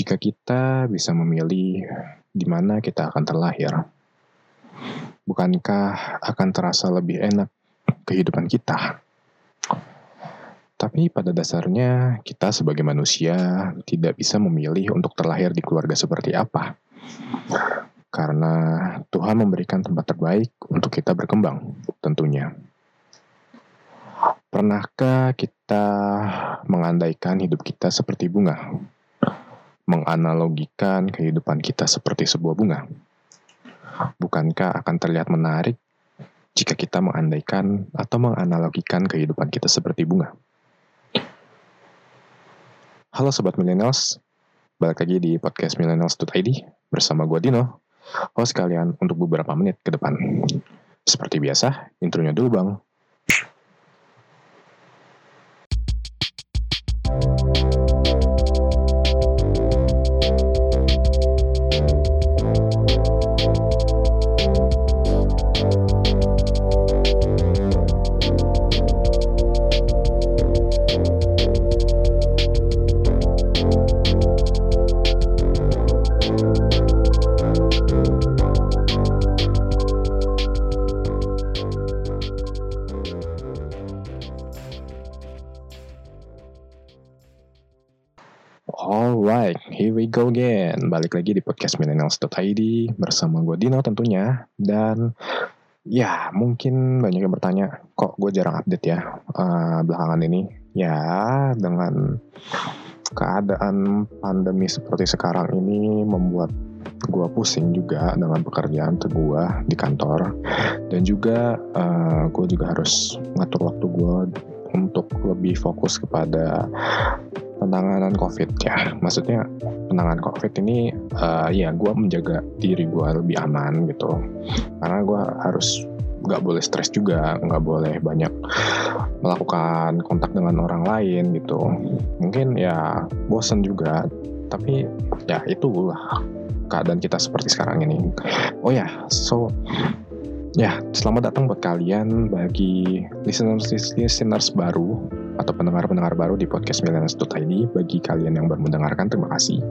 jika kita bisa memilih di mana kita akan terlahir? Bukankah akan terasa lebih enak kehidupan kita? Tapi pada dasarnya kita sebagai manusia tidak bisa memilih untuk terlahir di keluarga seperti apa. Karena Tuhan memberikan tempat terbaik untuk kita berkembang, tentunya. Pernahkah kita mengandaikan hidup kita seperti bunga? Menganalogikan kehidupan kita seperti sebuah bunga? Bukankah akan terlihat menarik jika kita mengandaikan atau menganalogikan kehidupan kita seperti bunga? Halo Sobat Millennials, balik lagi di podcast millennials.id bersama gue Dino, host kalian untuk beberapa menit ke depan. Seperti biasa, intronya dulu bang. Alright, Balik lagi di podcast millennials.id bersama gue Dino tentunya. Dan ya mungkin banyak yang bertanya, kok gue jarang update ya uh, belakangan ini. Ya dengan keadaan pandemi seperti sekarang ini membuat gue pusing juga dengan pekerjaan gue di kantor. Dan juga uh, gue juga harus ngatur waktu gue untuk lebih fokus kepada penanganan COVID ya. Maksudnya penanganan COVID ini uh, ya gue menjaga diri gue lebih aman gitu. Karena gue harus nggak boleh stres juga, nggak boleh banyak melakukan kontak dengan orang lain gitu. Mungkin ya bosen juga, tapi ya itulah keadaan kita seperti sekarang ini. Oh ya, so Ya, selamat datang buat kalian bagi listeners-listeners baru atau pendengar-pendengar baru di podcast Millennials.id. Bagi kalian yang baru mendengarkan, terima kasih.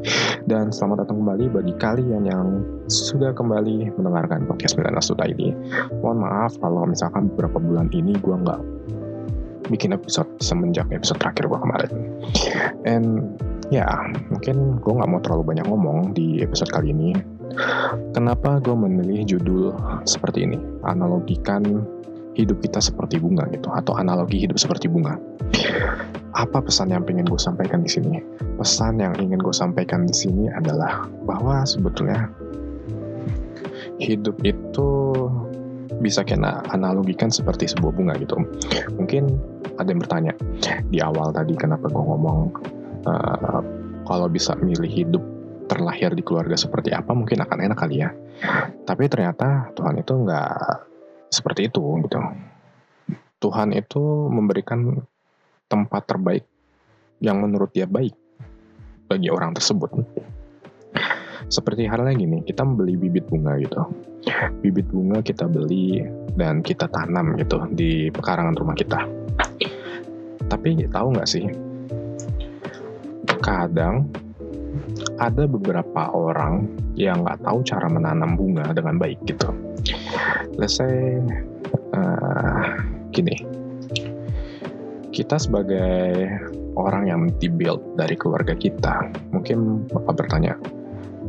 Dan selamat datang kembali bagi kalian yang sudah kembali mendengarkan podcast Millennials.id. Mohon maaf kalau misalkan beberapa bulan ini gue nggak bikin episode semenjak episode terakhir gue kemarin. And ya, mungkin gue nggak mau terlalu banyak ngomong di episode kali ini Kenapa gue memilih judul seperti ini? Analogikan hidup kita seperti bunga gitu, atau analogi hidup seperti bunga. Apa pesan yang ingin gue sampaikan di sini? Pesan yang ingin gue sampaikan di sini adalah bahwa sebetulnya hidup itu bisa kena analogikan seperti sebuah bunga gitu. Mungkin ada yang bertanya di awal tadi kenapa gue ngomong uh, kalau bisa milih hidup terlahir di keluarga seperti apa mungkin akan enak kali ya. Tapi ternyata Tuhan itu nggak seperti itu gitu. Tuhan itu memberikan tempat terbaik yang menurut dia baik bagi orang tersebut. Seperti halnya gini, kita membeli bibit bunga gitu. Bibit bunga kita beli dan kita tanam gitu di pekarangan rumah kita. Tapi tahu nggak sih, kadang ada beberapa orang yang nggak tahu cara menanam bunga dengan baik gitu. Let's say uh, gini, kita sebagai orang yang dibuild dari keluarga kita, mungkin bapak bertanya,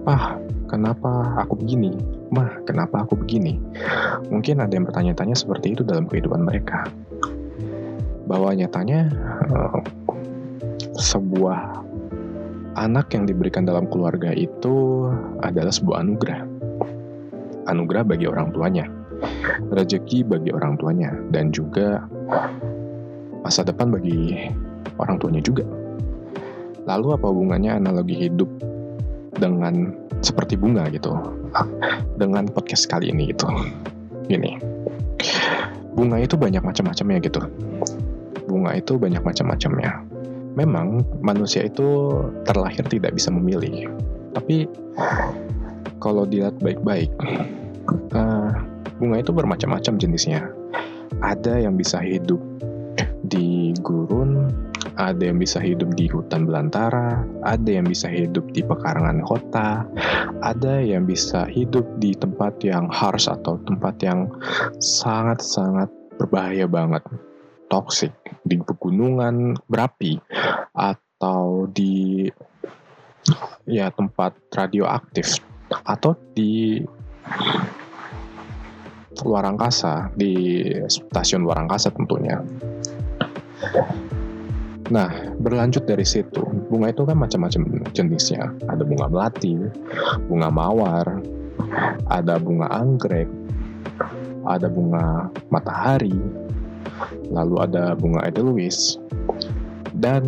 ah kenapa aku begini? Mah, kenapa aku begini? Mungkin ada yang bertanya-tanya seperti itu dalam kehidupan mereka. Bahwa nyatanya uh, sebuah anak yang diberikan dalam keluarga itu adalah sebuah anugerah. Anugerah bagi orang tuanya, rezeki bagi orang tuanya, dan juga masa depan bagi orang tuanya juga. Lalu apa hubungannya analogi hidup dengan seperti bunga gitu? Dengan podcast kali ini gitu. Gini. Bunga itu banyak macam-macamnya gitu. Bunga itu banyak macam-macamnya memang manusia itu terlahir tidak bisa memilih. Tapi kalau dilihat baik-baik, uh, bunga itu bermacam-macam jenisnya. Ada yang bisa hidup di gurun, ada yang bisa hidup di hutan belantara, ada yang bisa hidup di pekarangan kota, ada yang bisa hidup di tempat yang harsh atau tempat yang sangat-sangat berbahaya banget, toxic, di pegunungan berapi, atau di ya tempat radioaktif, atau di luar angkasa, di stasiun luar angkasa tentunya. Nah, berlanjut dari situ, bunga itu kan macam-macam jenisnya. Ada bunga melati, bunga mawar, ada bunga anggrek, ada bunga matahari, lalu ada bunga edelweiss, dan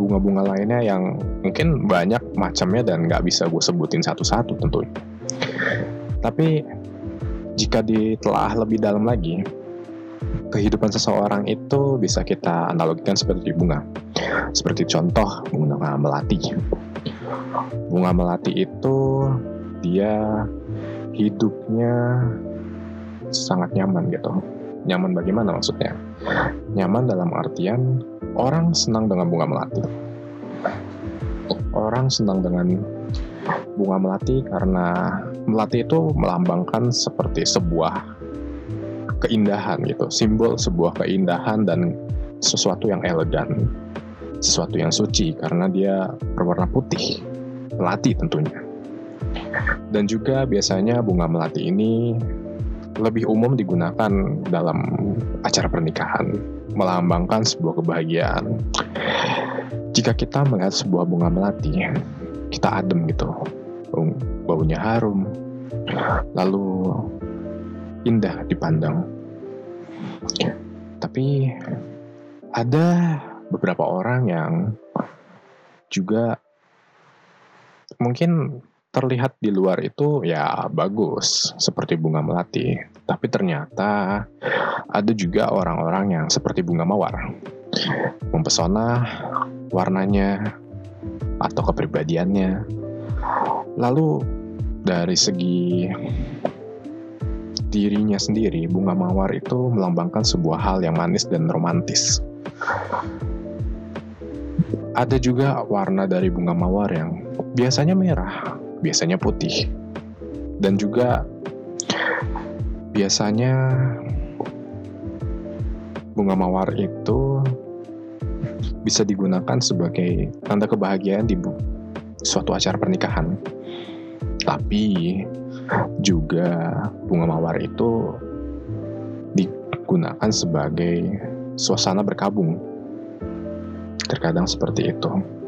bunga-bunga lainnya yang mungkin banyak macamnya dan nggak bisa gue sebutin satu-satu tentunya. Tapi jika ditelaah lebih dalam lagi, kehidupan seseorang itu bisa kita analogikan seperti bunga. Seperti contoh bunga melati. Bunga melati itu dia hidupnya sangat nyaman gitu. Nyaman bagaimana maksudnya? Nyaman dalam artian orang senang dengan bunga melati. Orang senang dengan bunga melati karena melati itu melambangkan seperti sebuah keindahan gitu, simbol sebuah keindahan dan sesuatu yang elegan, sesuatu yang suci karena dia berwarna putih, melati tentunya. Dan juga biasanya bunga melati ini lebih umum digunakan dalam acara pernikahan, melambangkan sebuah kebahagiaan. Jika kita melihat sebuah bunga melati, kita adem gitu, baunya harum, lalu indah dipandang. Tapi ada beberapa orang yang juga mungkin terlihat di luar itu ya bagus seperti bunga melati, tapi ternyata ada juga orang-orang yang seperti bunga mawar. Mempesona warnanya atau kepribadiannya. Lalu dari segi dirinya sendiri, bunga mawar itu melambangkan sebuah hal yang manis dan romantis. Ada juga warna dari bunga mawar yang biasanya merah, biasanya putih, dan juga biasanya bunga mawar itu bisa digunakan sebagai tanda kebahagiaan di suatu acara pernikahan. Tapi juga bunga mawar itu digunakan sebagai suasana berkabung. Terkadang seperti itu.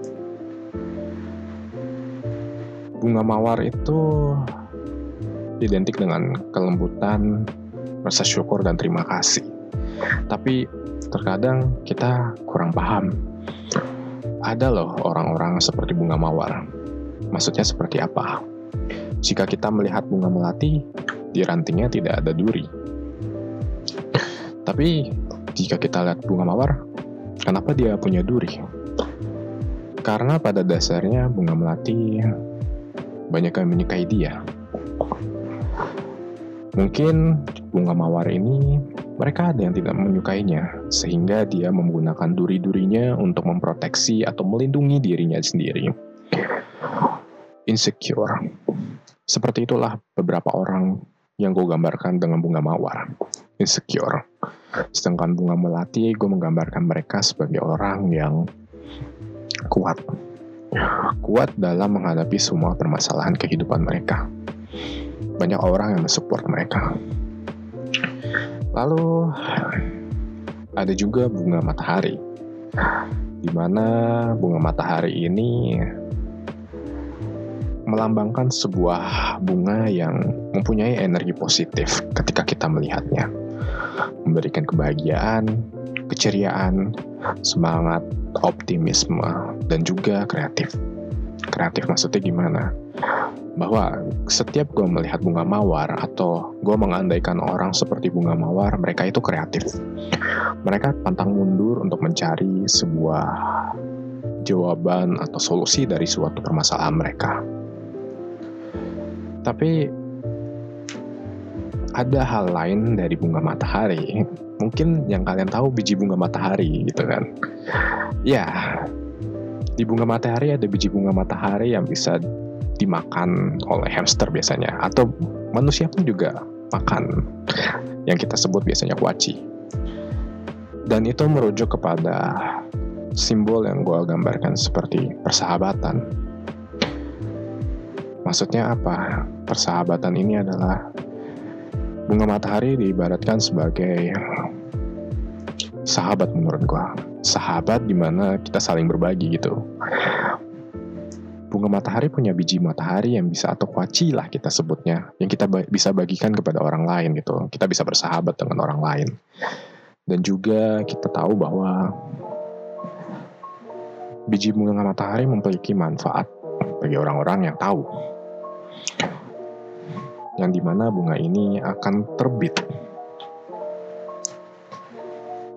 Bunga mawar itu identik dengan kelembutan, rasa syukur dan terima kasih. Tapi terkadang kita kurang paham. Ada loh orang-orang seperti bunga mawar. Maksudnya seperti apa? Jika kita melihat bunga melati, di rantingnya tidak ada duri. Tapi jika kita lihat bunga mawar, kenapa dia punya duri? Karena pada dasarnya bunga melati banyak yang menyukai dia. Mungkin bunga mawar ini mereka ada yang tidak menyukainya, sehingga dia menggunakan duri-durinya untuk memproteksi atau melindungi dirinya sendiri. Insecure. Seperti itulah beberapa orang yang gue gambarkan dengan bunga mawar, insecure. Sedangkan bunga melati, gue menggambarkan mereka sebagai orang yang kuat. Kuat dalam menghadapi semua permasalahan kehidupan mereka. Banyak orang yang mensupport mereka. Lalu ada juga bunga matahari, di mana bunga matahari ini melambangkan sebuah bunga yang mempunyai energi positif ketika kita melihatnya. Memberikan kebahagiaan, keceriaan, semangat, optimisme, dan juga kreatif. Kreatif maksudnya gimana? Bahwa setiap gue melihat bunga mawar atau gue mengandaikan orang seperti bunga mawar, mereka itu kreatif. Mereka pantang mundur untuk mencari sebuah jawaban atau solusi dari suatu permasalahan mereka. Tapi ada hal lain dari bunga matahari. Mungkin yang kalian tahu biji bunga matahari gitu kan. Ya, di bunga matahari ada biji bunga matahari yang bisa dimakan oleh hamster biasanya atau manusia pun juga makan yang kita sebut biasanya kuaci. Dan itu merujuk kepada simbol yang gue gambarkan seperti persahabatan. Maksudnya apa? Persahabatan ini adalah bunga matahari diibaratkan sebagai sahabat menurut gue. Sahabat di mana kita saling berbagi gitu. Bunga matahari punya biji matahari yang bisa atau kuaci lah kita sebutnya. Yang kita bisa bagikan kepada orang lain gitu. Kita bisa bersahabat dengan orang lain. Dan juga kita tahu bahwa biji bunga matahari memiliki manfaat bagi orang-orang yang tahu. Yang di mana bunga ini akan terbit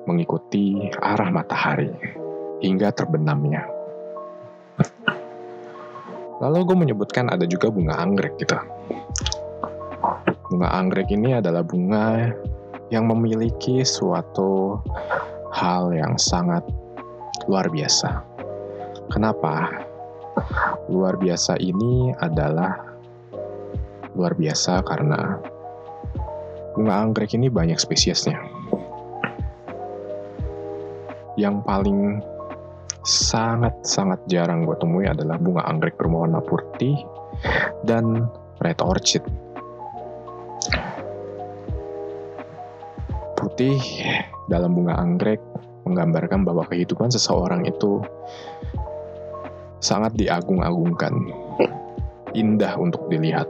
mengikuti arah matahari hingga terbenamnya. Lalu gue menyebutkan ada juga bunga anggrek gitu. Bunga anggrek ini adalah bunga yang memiliki suatu hal yang sangat luar biasa Kenapa? Luar biasa ini adalah luar biasa karena bunga anggrek ini banyak spesiesnya. Yang paling sangat-sangat jarang gue temui adalah bunga anggrek berwarna putih dan red orchid. Putih dalam bunga anggrek menggambarkan bahwa kehidupan seseorang itu sangat diagung-agungkan, indah untuk dilihat.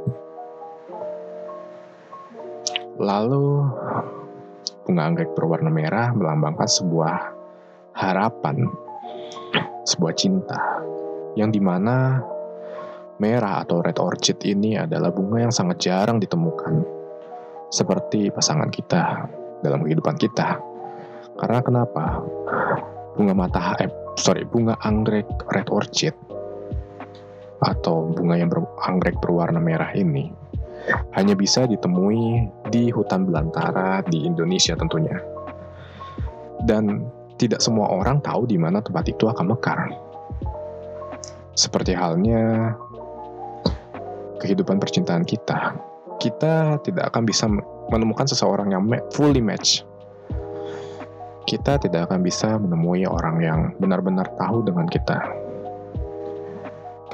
Lalu, bunga anggrek berwarna merah melambangkan sebuah harapan, sebuah cinta, yang di mana merah atau red orchid ini adalah bunga yang sangat jarang ditemukan, seperti pasangan kita dalam kehidupan kita. Karena kenapa? Bunga matahari, eh, sorry, bunga anggrek red orchid atau bunga yang beranggrek berwarna merah ini hanya bisa ditemui di hutan belantara di Indonesia tentunya. Dan tidak semua orang tahu di mana tempat itu akan mekar. Seperti halnya kehidupan percintaan kita. Kita tidak akan bisa menemukan seseorang yang fully match. Kita tidak akan bisa menemui orang yang benar-benar tahu dengan kita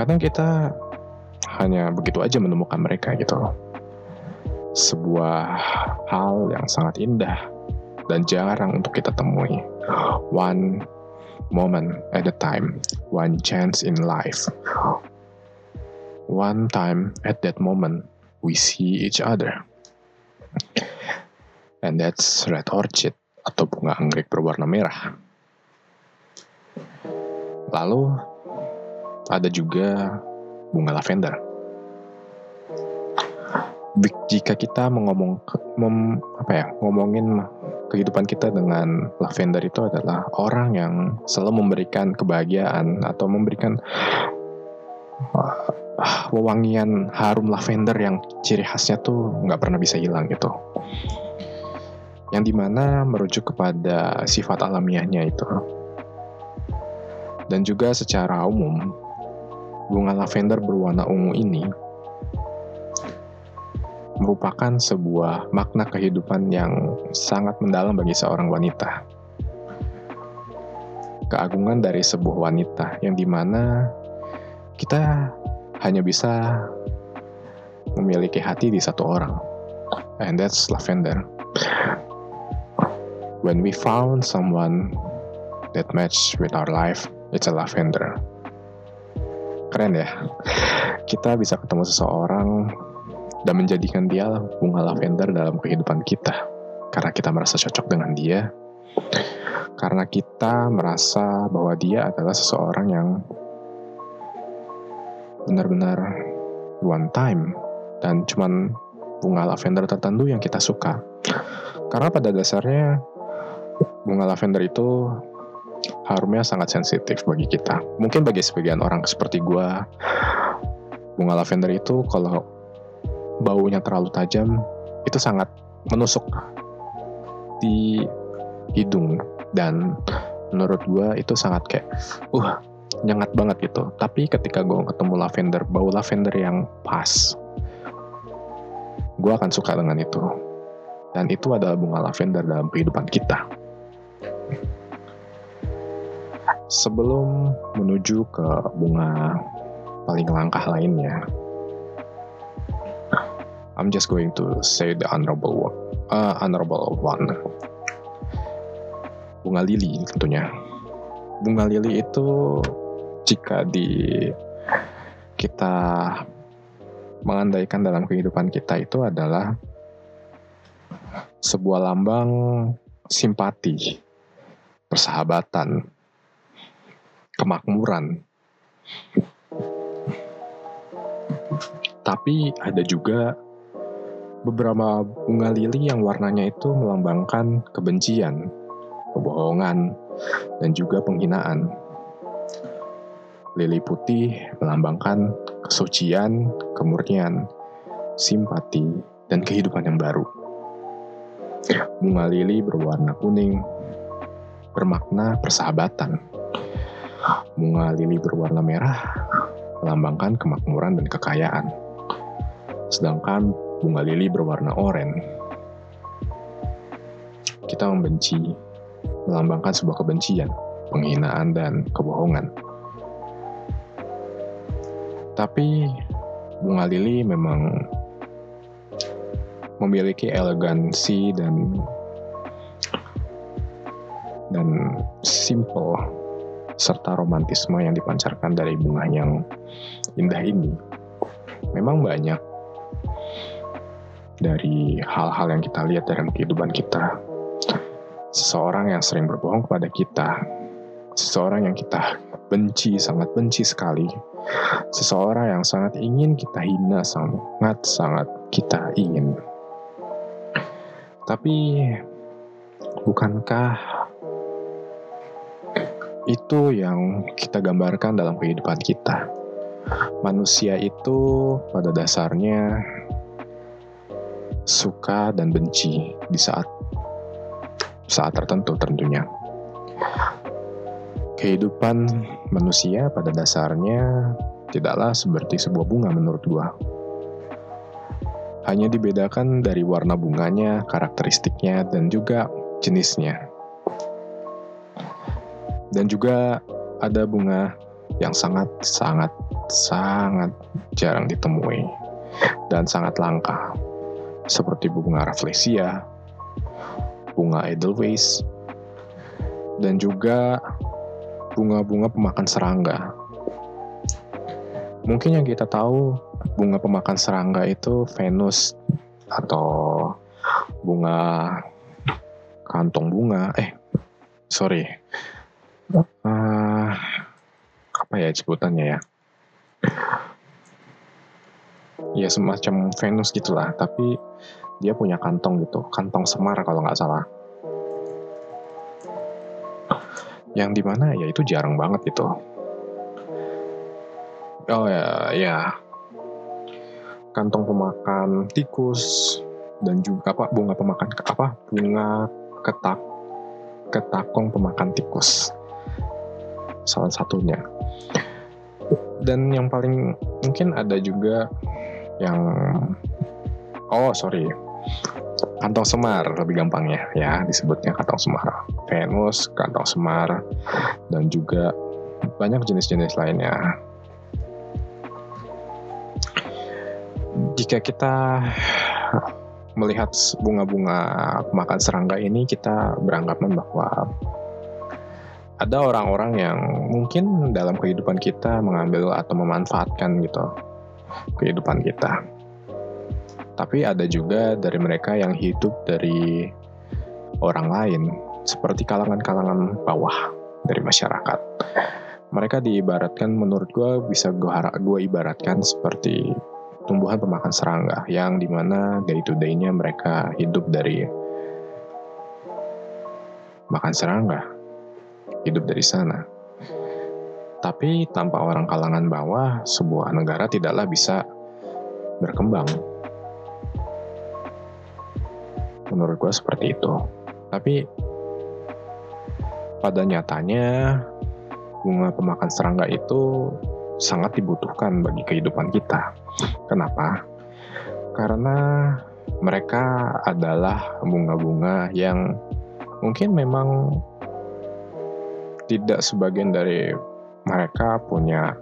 kadang kita hanya begitu aja menemukan mereka gitu loh. Sebuah hal yang sangat indah dan jarang untuk kita temui. One moment at a time, one chance in life. One time at that moment, we see each other. And that's red orchid atau bunga anggrek berwarna merah. Lalu ada juga bunga lavender. Jika kita mengomong mem, apa ya ngomongin kehidupan kita dengan lavender itu adalah orang yang selalu memberikan kebahagiaan atau memberikan uh, wewangian harum lavender yang ciri khasnya tuh nggak pernah bisa hilang gitu. Yang di mana merujuk kepada sifat alamiahnya itu. Dan juga secara umum, bunga lavender berwarna ungu ini merupakan sebuah makna kehidupan yang sangat mendalam bagi seorang wanita. Keagungan dari sebuah wanita yang di mana kita hanya bisa memiliki hati di satu orang. And that's lavender. When we found someone that match with our life, it's a lavender. Keren ya. Kita bisa ketemu seseorang dan menjadikan dia bunga lavender dalam kehidupan kita. Karena kita merasa cocok dengan dia. Karena kita merasa bahwa dia adalah seseorang yang benar-benar one time dan cuman bunga lavender tertentu yang kita suka. Karena pada dasarnya bunga lavender itu harumnya sangat sensitif bagi kita. Mungkin bagi sebagian orang seperti gue, bunga lavender itu kalau baunya terlalu tajam itu sangat menusuk di hidung. Dan menurut gue itu sangat kayak uh nyengat banget gitu. Tapi ketika gue ketemu lavender bau lavender yang pas gue akan suka dengan itu. Dan itu adalah bunga lavender dalam kehidupan kita. Sebelum menuju ke bunga paling langkah lainnya I'm just going to say the honorable one, uh, honorable one bunga lili tentunya. Bunga lili itu jika di kita mengandaikan dalam kehidupan kita itu adalah sebuah lambang simpati, persahabatan, kemakmuran. Tapi ada juga beberapa bunga lili yang warnanya itu melambangkan kebencian, kebohongan, dan juga penghinaan. Lili putih melambangkan kesucian, kemurnian, simpati, dan kehidupan yang baru. Bunga lili berwarna kuning, bermakna persahabatan. Bunga lili berwarna merah melambangkan kemakmuran dan kekayaan. Sedangkan bunga lili berwarna oranye kita membenci melambangkan sebuah kebencian, penghinaan, dan kebohongan. Tapi bunga lili memang memiliki elegansi dan dan simple serta romantisme yang dipancarkan dari bunga yang indah ini. Memang banyak dari hal-hal yang kita lihat dalam kehidupan kita seseorang yang sering berbohong kepada kita, seseorang yang kita benci, sangat benci sekali, seseorang yang sangat ingin kita hina, sangat-sangat kita ingin. Tapi, bukankah itu yang kita gambarkan dalam kehidupan kita? Manusia itu pada dasarnya suka dan benci di saat saat tertentu tentunya. Kehidupan manusia pada dasarnya tidaklah seperti sebuah bunga menurut gua. Hanya dibedakan dari warna bunganya, karakteristiknya, dan juga jenisnya. Dan juga ada bunga yang sangat sangat sangat jarang ditemui dan sangat langka seperti bunga rafflesia, bunga edelweiss, dan juga bunga-bunga pemakan serangga. Mungkin yang kita tahu bunga pemakan serangga itu Venus atau bunga kantong bunga. Eh, sorry. Uh, apa ya sebutannya ya? Ya semacam Venus gitulah, tapi dia punya kantong gitu, kantong semar kalau nggak salah. Yang di mana ya itu jarang banget gitu. Oh ya, ya. Kantong pemakan tikus dan juga apa bunga pemakan apa bunga ketak ketakong pemakan tikus. Salah satunya. Dan yang paling mungkin ada juga yang oh sorry. Kantong semar lebih gampangnya. Ya disebutnya kantong semar. Venus kantong semar dan juga banyak jenis-jenis lainnya. Jika kita melihat bunga-bunga makan serangga ini kita beranggapan bahwa ada orang-orang yang mungkin dalam kehidupan kita mengambil atau memanfaatkan gitu kehidupan kita tapi ada juga dari mereka yang hidup dari orang lain, seperti kalangan-kalangan bawah dari masyarakat. Mereka diibaratkan menurut gue bisa gue, ibaratkan seperti tumbuhan pemakan serangga yang di mana day to day-nya mereka hidup dari makan serangga, hidup dari sana. Tapi tanpa orang kalangan bawah, sebuah negara tidaklah bisa berkembang menurut gue seperti itu. Tapi pada nyatanya bunga pemakan serangga itu sangat dibutuhkan bagi kehidupan kita. Kenapa? Karena mereka adalah bunga-bunga yang mungkin memang tidak sebagian dari mereka punya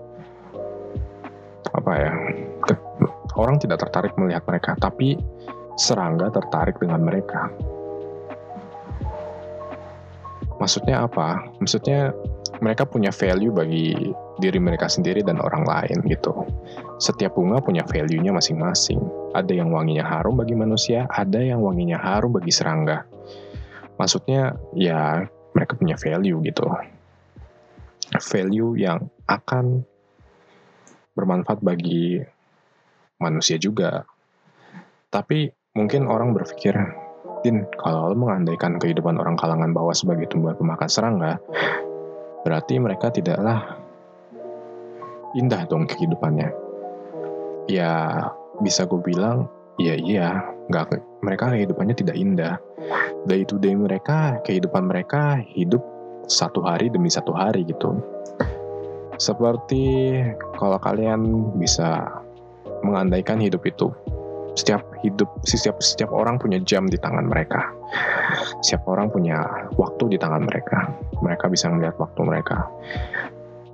apa ya orang tidak tertarik melihat mereka tapi serangga tertarik dengan mereka maksudnya apa maksudnya mereka punya value bagi diri mereka sendiri dan orang lain gitu. Setiap bunga punya value-nya masing-masing. Ada yang wanginya harum bagi manusia, ada yang wanginya harum bagi serangga. Maksudnya ya mereka punya value gitu. Value yang akan bermanfaat bagi manusia juga. Tapi mungkin orang berpikir, Din, kalau lo mengandaikan kehidupan orang kalangan bawah sebagai tumbuhan pemakan serangga, berarti mereka tidaklah indah dong kehidupannya. Ya bisa gue bilang, iya iya, nggak mereka kehidupannya tidak indah. Day to day mereka, kehidupan mereka hidup satu hari demi satu hari gitu. Seperti kalau kalian bisa mengandaikan hidup itu setiap hidup setiap setiap orang punya jam di tangan mereka. Setiap orang punya waktu di tangan mereka. Mereka bisa melihat waktu mereka.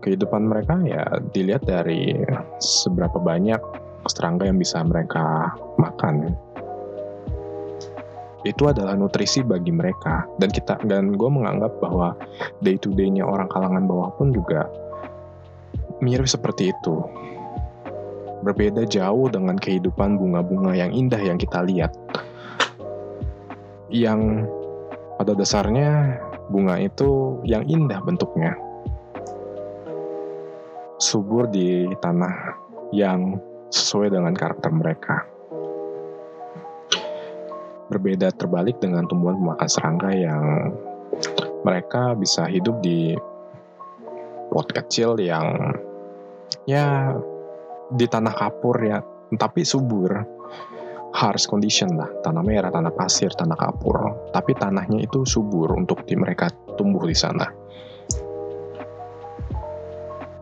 Kehidupan mereka ya dilihat dari seberapa banyak serangga yang bisa mereka makan itu adalah nutrisi bagi mereka dan kita dan gue menganggap bahwa day to day-nya orang kalangan bawah pun juga mirip seperti itu berbeda jauh dengan kehidupan bunga-bunga yang indah yang kita lihat. Yang pada dasarnya bunga itu yang indah bentuknya. Subur di tanah yang sesuai dengan karakter mereka. Berbeda terbalik dengan tumbuhan pemakan serangga yang mereka bisa hidup di pot kecil yang ya di tanah kapur ya, tapi subur. Harsh condition lah, tanah merah, tanah pasir, tanah kapur. Tapi tanahnya itu subur untuk di mereka tumbuh di sana.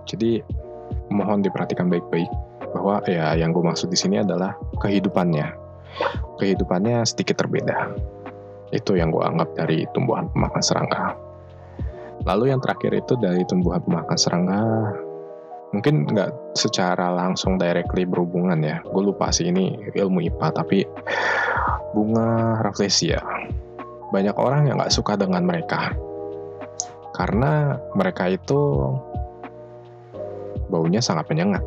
Jadi mohon diperhatikan baik-baik bahwa ya yang gue maksud di sini adalah kehidupannya. Kehidupannya sedikit berbeda. Itu yang gue anggap dari tumbuhan pemakan serangga. Lalu yang terakhir itu dari tumbuhan pemakan serangga mungkin nggak secara langsung directly berhubungan ya gue lupa sih ini ilmu IPA tapi bunga rafflesia banyak orang yang nggak suka dengan mereka karena mereka itu baunya sangat menyengat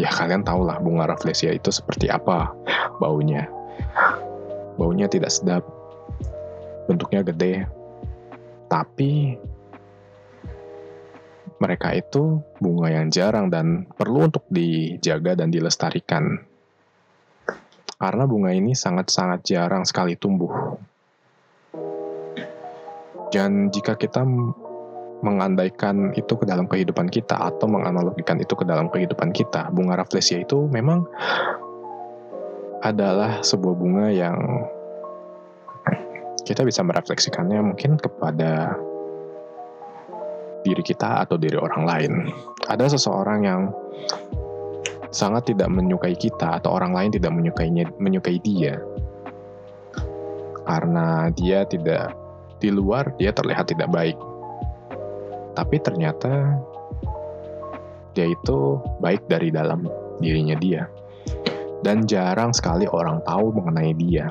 ya kalian tau lah bunga rafflesia itu seperti apa baunya baunya tidak sedap bentuknya gede tapi mereka itu bunga yang jarang dan perlu untuk dijaga dan dilestarikan. Karena bunga ini sangat-sangat jarang sekali tumbuh. Dan jika kita mengandaikan itu ke dalam kehidupan kita atau menganalogikan itu ke dalam kehidupan kita, bunga rafflesia itu memang adalah sebuah bunga yang kita bisa merefleksikannya mungkin kepada diri kita atau diri orang lain. Ada seseorang yang sangat tidak menyukai kita atau orang lain tidak menyukainya menyukai dia. Karena dia tidak di luar dia terlihat tidak baik tapi ternyata dia itu baik dari dalam dirinya dia dan jarang sekali orang tahu mengenai dia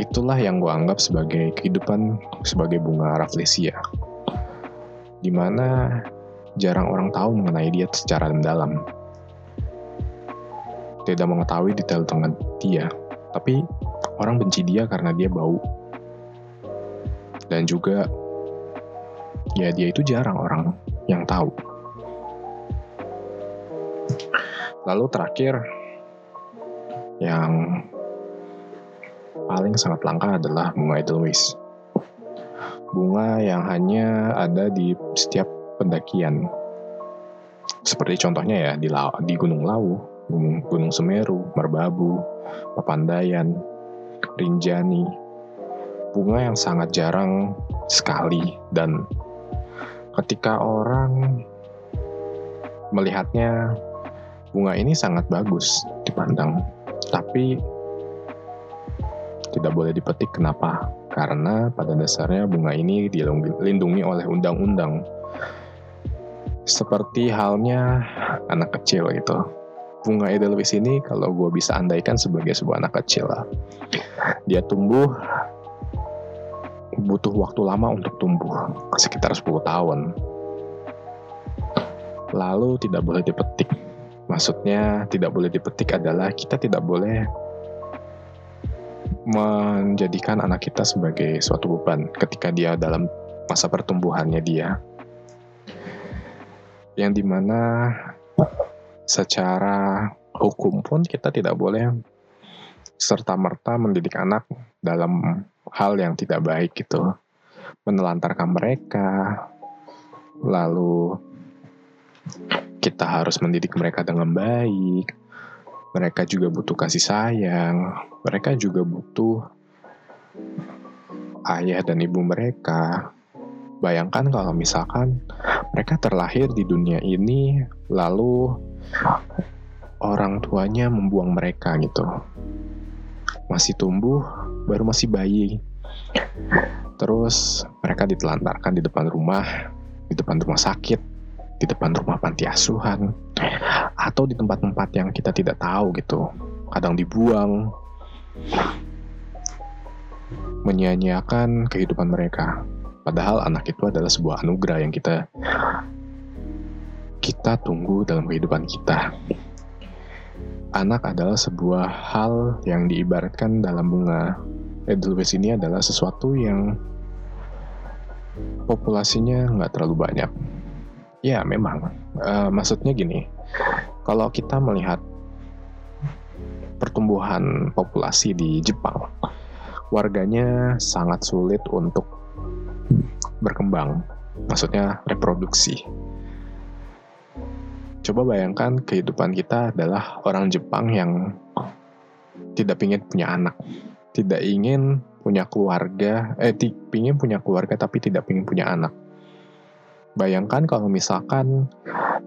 itulah yang gue anggap sebagai kehidupan sebagai bunga rafflesia di mana jarang orang tahu mengenai dia secara mendalam. Tidak mengetahui detail tentang dia, tapi orang benci dia karena dia bau. Dan juga, ya dia itu jarang orang yang tahu. Lalu terakhir, yang paling sangat langka adalah bunga Edelweiss bunga yang hanya ada di setiap pendakian. Seperti contohnya ya di, di Gunung Lawu, Gunung, Gunung Semeru, Merbabu, Papandayan, rinjani. Bunga yang sangat jarang sekali dan ketika orang melihatnya bunga ini sangat bagus dipandang. Tapi tidak boleh dipetik. Kenapa? Karena pada dasarnya bunga ini dilindungi oleh undang-undang. Seperti halnya anak kecil gitu. Bunga edelweiss ini kalau gue bisa andaikan sebagai sebuah anak kecil lah. Dia tumbuh butuh waktu lama untuk tumbuh, sekitar 10 tahun. Lalu tidak boleh dipetik. Maksudnya tidak boleh dipetik adalah kita tidak boleh menjadikan anak kita sebagai suatu beban ketika dia dalam masa pertumbuhannya dia. Yang di mana secara hukum pun kita tidak boleh serta-merta mendidik anak dalam hal yang tidak baik gitu. Menelantarkan mereka, lalu kita harus mendidik mereka dengan baik. Mereka juga butuh kasih sayang, mereka juga butuh ayah dan ibu mereka. Bayangkan kalau misalkan mereka terlahir di dunia ini, lalu orang tuanya membuang mereka gitu masih tumbuh, baru masih bayi. Terus mereka ditelantarkan di depan rumah, di depan rumah sakit, di depan rumah panti asuhan, atau di tempat-tempat yang kita tidak tahu gitu. Kadang dibuang, menyia-nyiakan kehidupan mereka. Padahal anak itu adalah sebuah anugerah yang kita kita tunggu dalam kehidupan kita anak adalah sebuah hal yang diibaratkan dalam bunga. Edelweiss ini adalah sesuatu yang populasinya nggak terlalu banyak. Ya memang, uh, maksudnya gini, kalau kita melihat pertumbuhan populasi di Jepang, warganya sangat sulit untuk berkembang, maksudnya reproduksi Coba bayangkan kehidupan kita adalah orang Jepang yang tidak ingin punya anak, tidak ingin punya keluarga, eh ingin punya keluarga tapi tidak ingin punya anak. Bayangkan kalau misalkan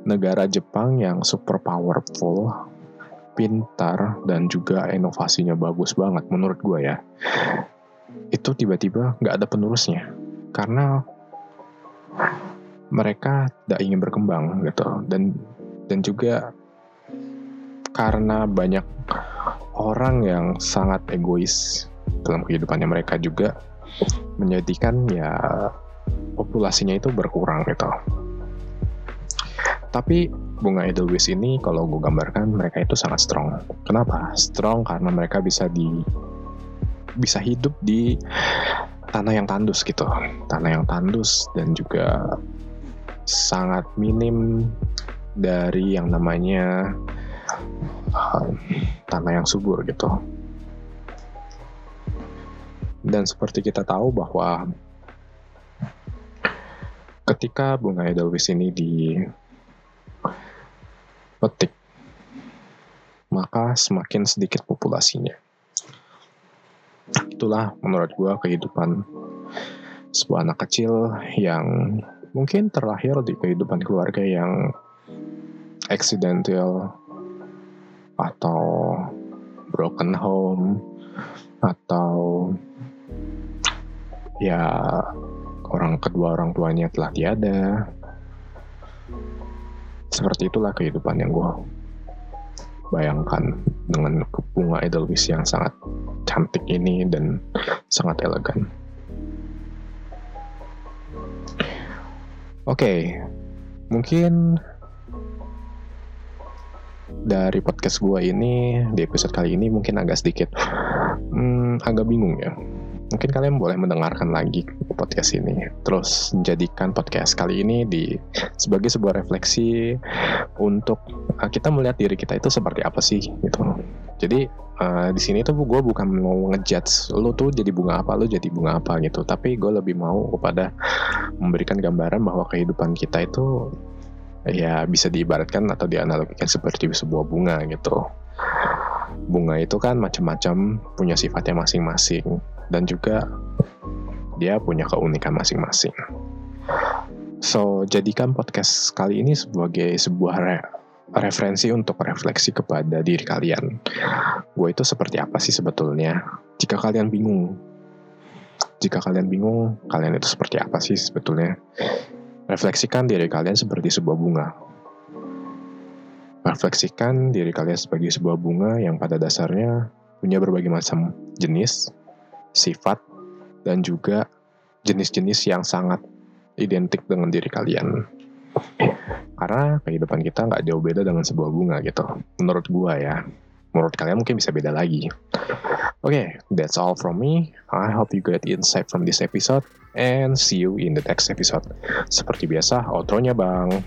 negara Jepang yang super powerful, pintar, dan juga inovasinya bagus banget menurut gue ya, itu tiba-tiba nggak ada penerusnya. Karena mereka tidak ingin berkembang gitu dan dan juga karena banyak orang yang sangat egois dalam kehidupannya mereka juga menjadikan ya populasinya itu berkurang gitu. Tapi bunga edelweiss ini kalau gue gambarkan mereka itu sangat strong. Kenapa? Strong karena mereka bisa di bisa hidup di tanah yang tandus gitu. Tanah yang tandus dan juga sangat minim dari yang namanya uh, tanah yang subur gitu. Dan seperti kita tahu bahwa ketika bunga edelweiss ini dipetik, maka semakin sedikit populasinya. Itulah menurut gue kehidupan sebuah anak kecil yang mungkin terlahir di kehidupan keluarga yang accidental atau broken home atau ya orang kedua orang tuanya telah tiada seperti itulah kehidupan yang gue bayangkan dengan bunga edelweiss yang sangat cantik ini dan sangat elegan. Oke, okay, mungkin dari podcast gue ini di episode kali ini mungkin agak sedikit hmm, agak bingung ya. Mungkin kalian boleh mendengarkan lagi podcast ini, terus menjadikan podcast kali ini di sebagai sebuah refleksi untuk uh, kita melihat diri kita itu seperti apa sih gitu. Jadi uh, di sini tuh gue bukan mau ngejudge lo tuh jadi bunga apa, lo jadi bunga apa gitu, tapi gue lebih mau kepada memberikan gambaran bahwa kehidupan kita itu ya bisa diibaratkan atau dianalogikan seperti sebuah bunga gitu. bunga itu kan macam-macam punya sifatnya masing-masing dan juga dia punya keunikan masing-masing. So, jadikan podcast kali ini sebagai sebuah re referensi untuk refleksi kepada diri kalian. Gue itu seperti apa sih sebetulnya? Jika kalian bingung, jika kalian bingung, kalian itu seperti apa sih sebetulnya? Refleksikan diri kalian seperti sebuah bunga. Refleksikan diri kalian sebagai sebuah bunga yang pada dasarnya punya berbagai macam jenis, sifat, dan juga jenis-jenis yang sangat identik dengan diri kalian. Karena kehidupan kita nggak jauh beda dengan sebuah bunga gitu. Menurut gua ya. Menurut kalian mungkin bisa beda lagi. Oke, okay, that's all from me. I hope you get insight from this episode and see you in the next episode. Seperti biasa, outro-nya bang.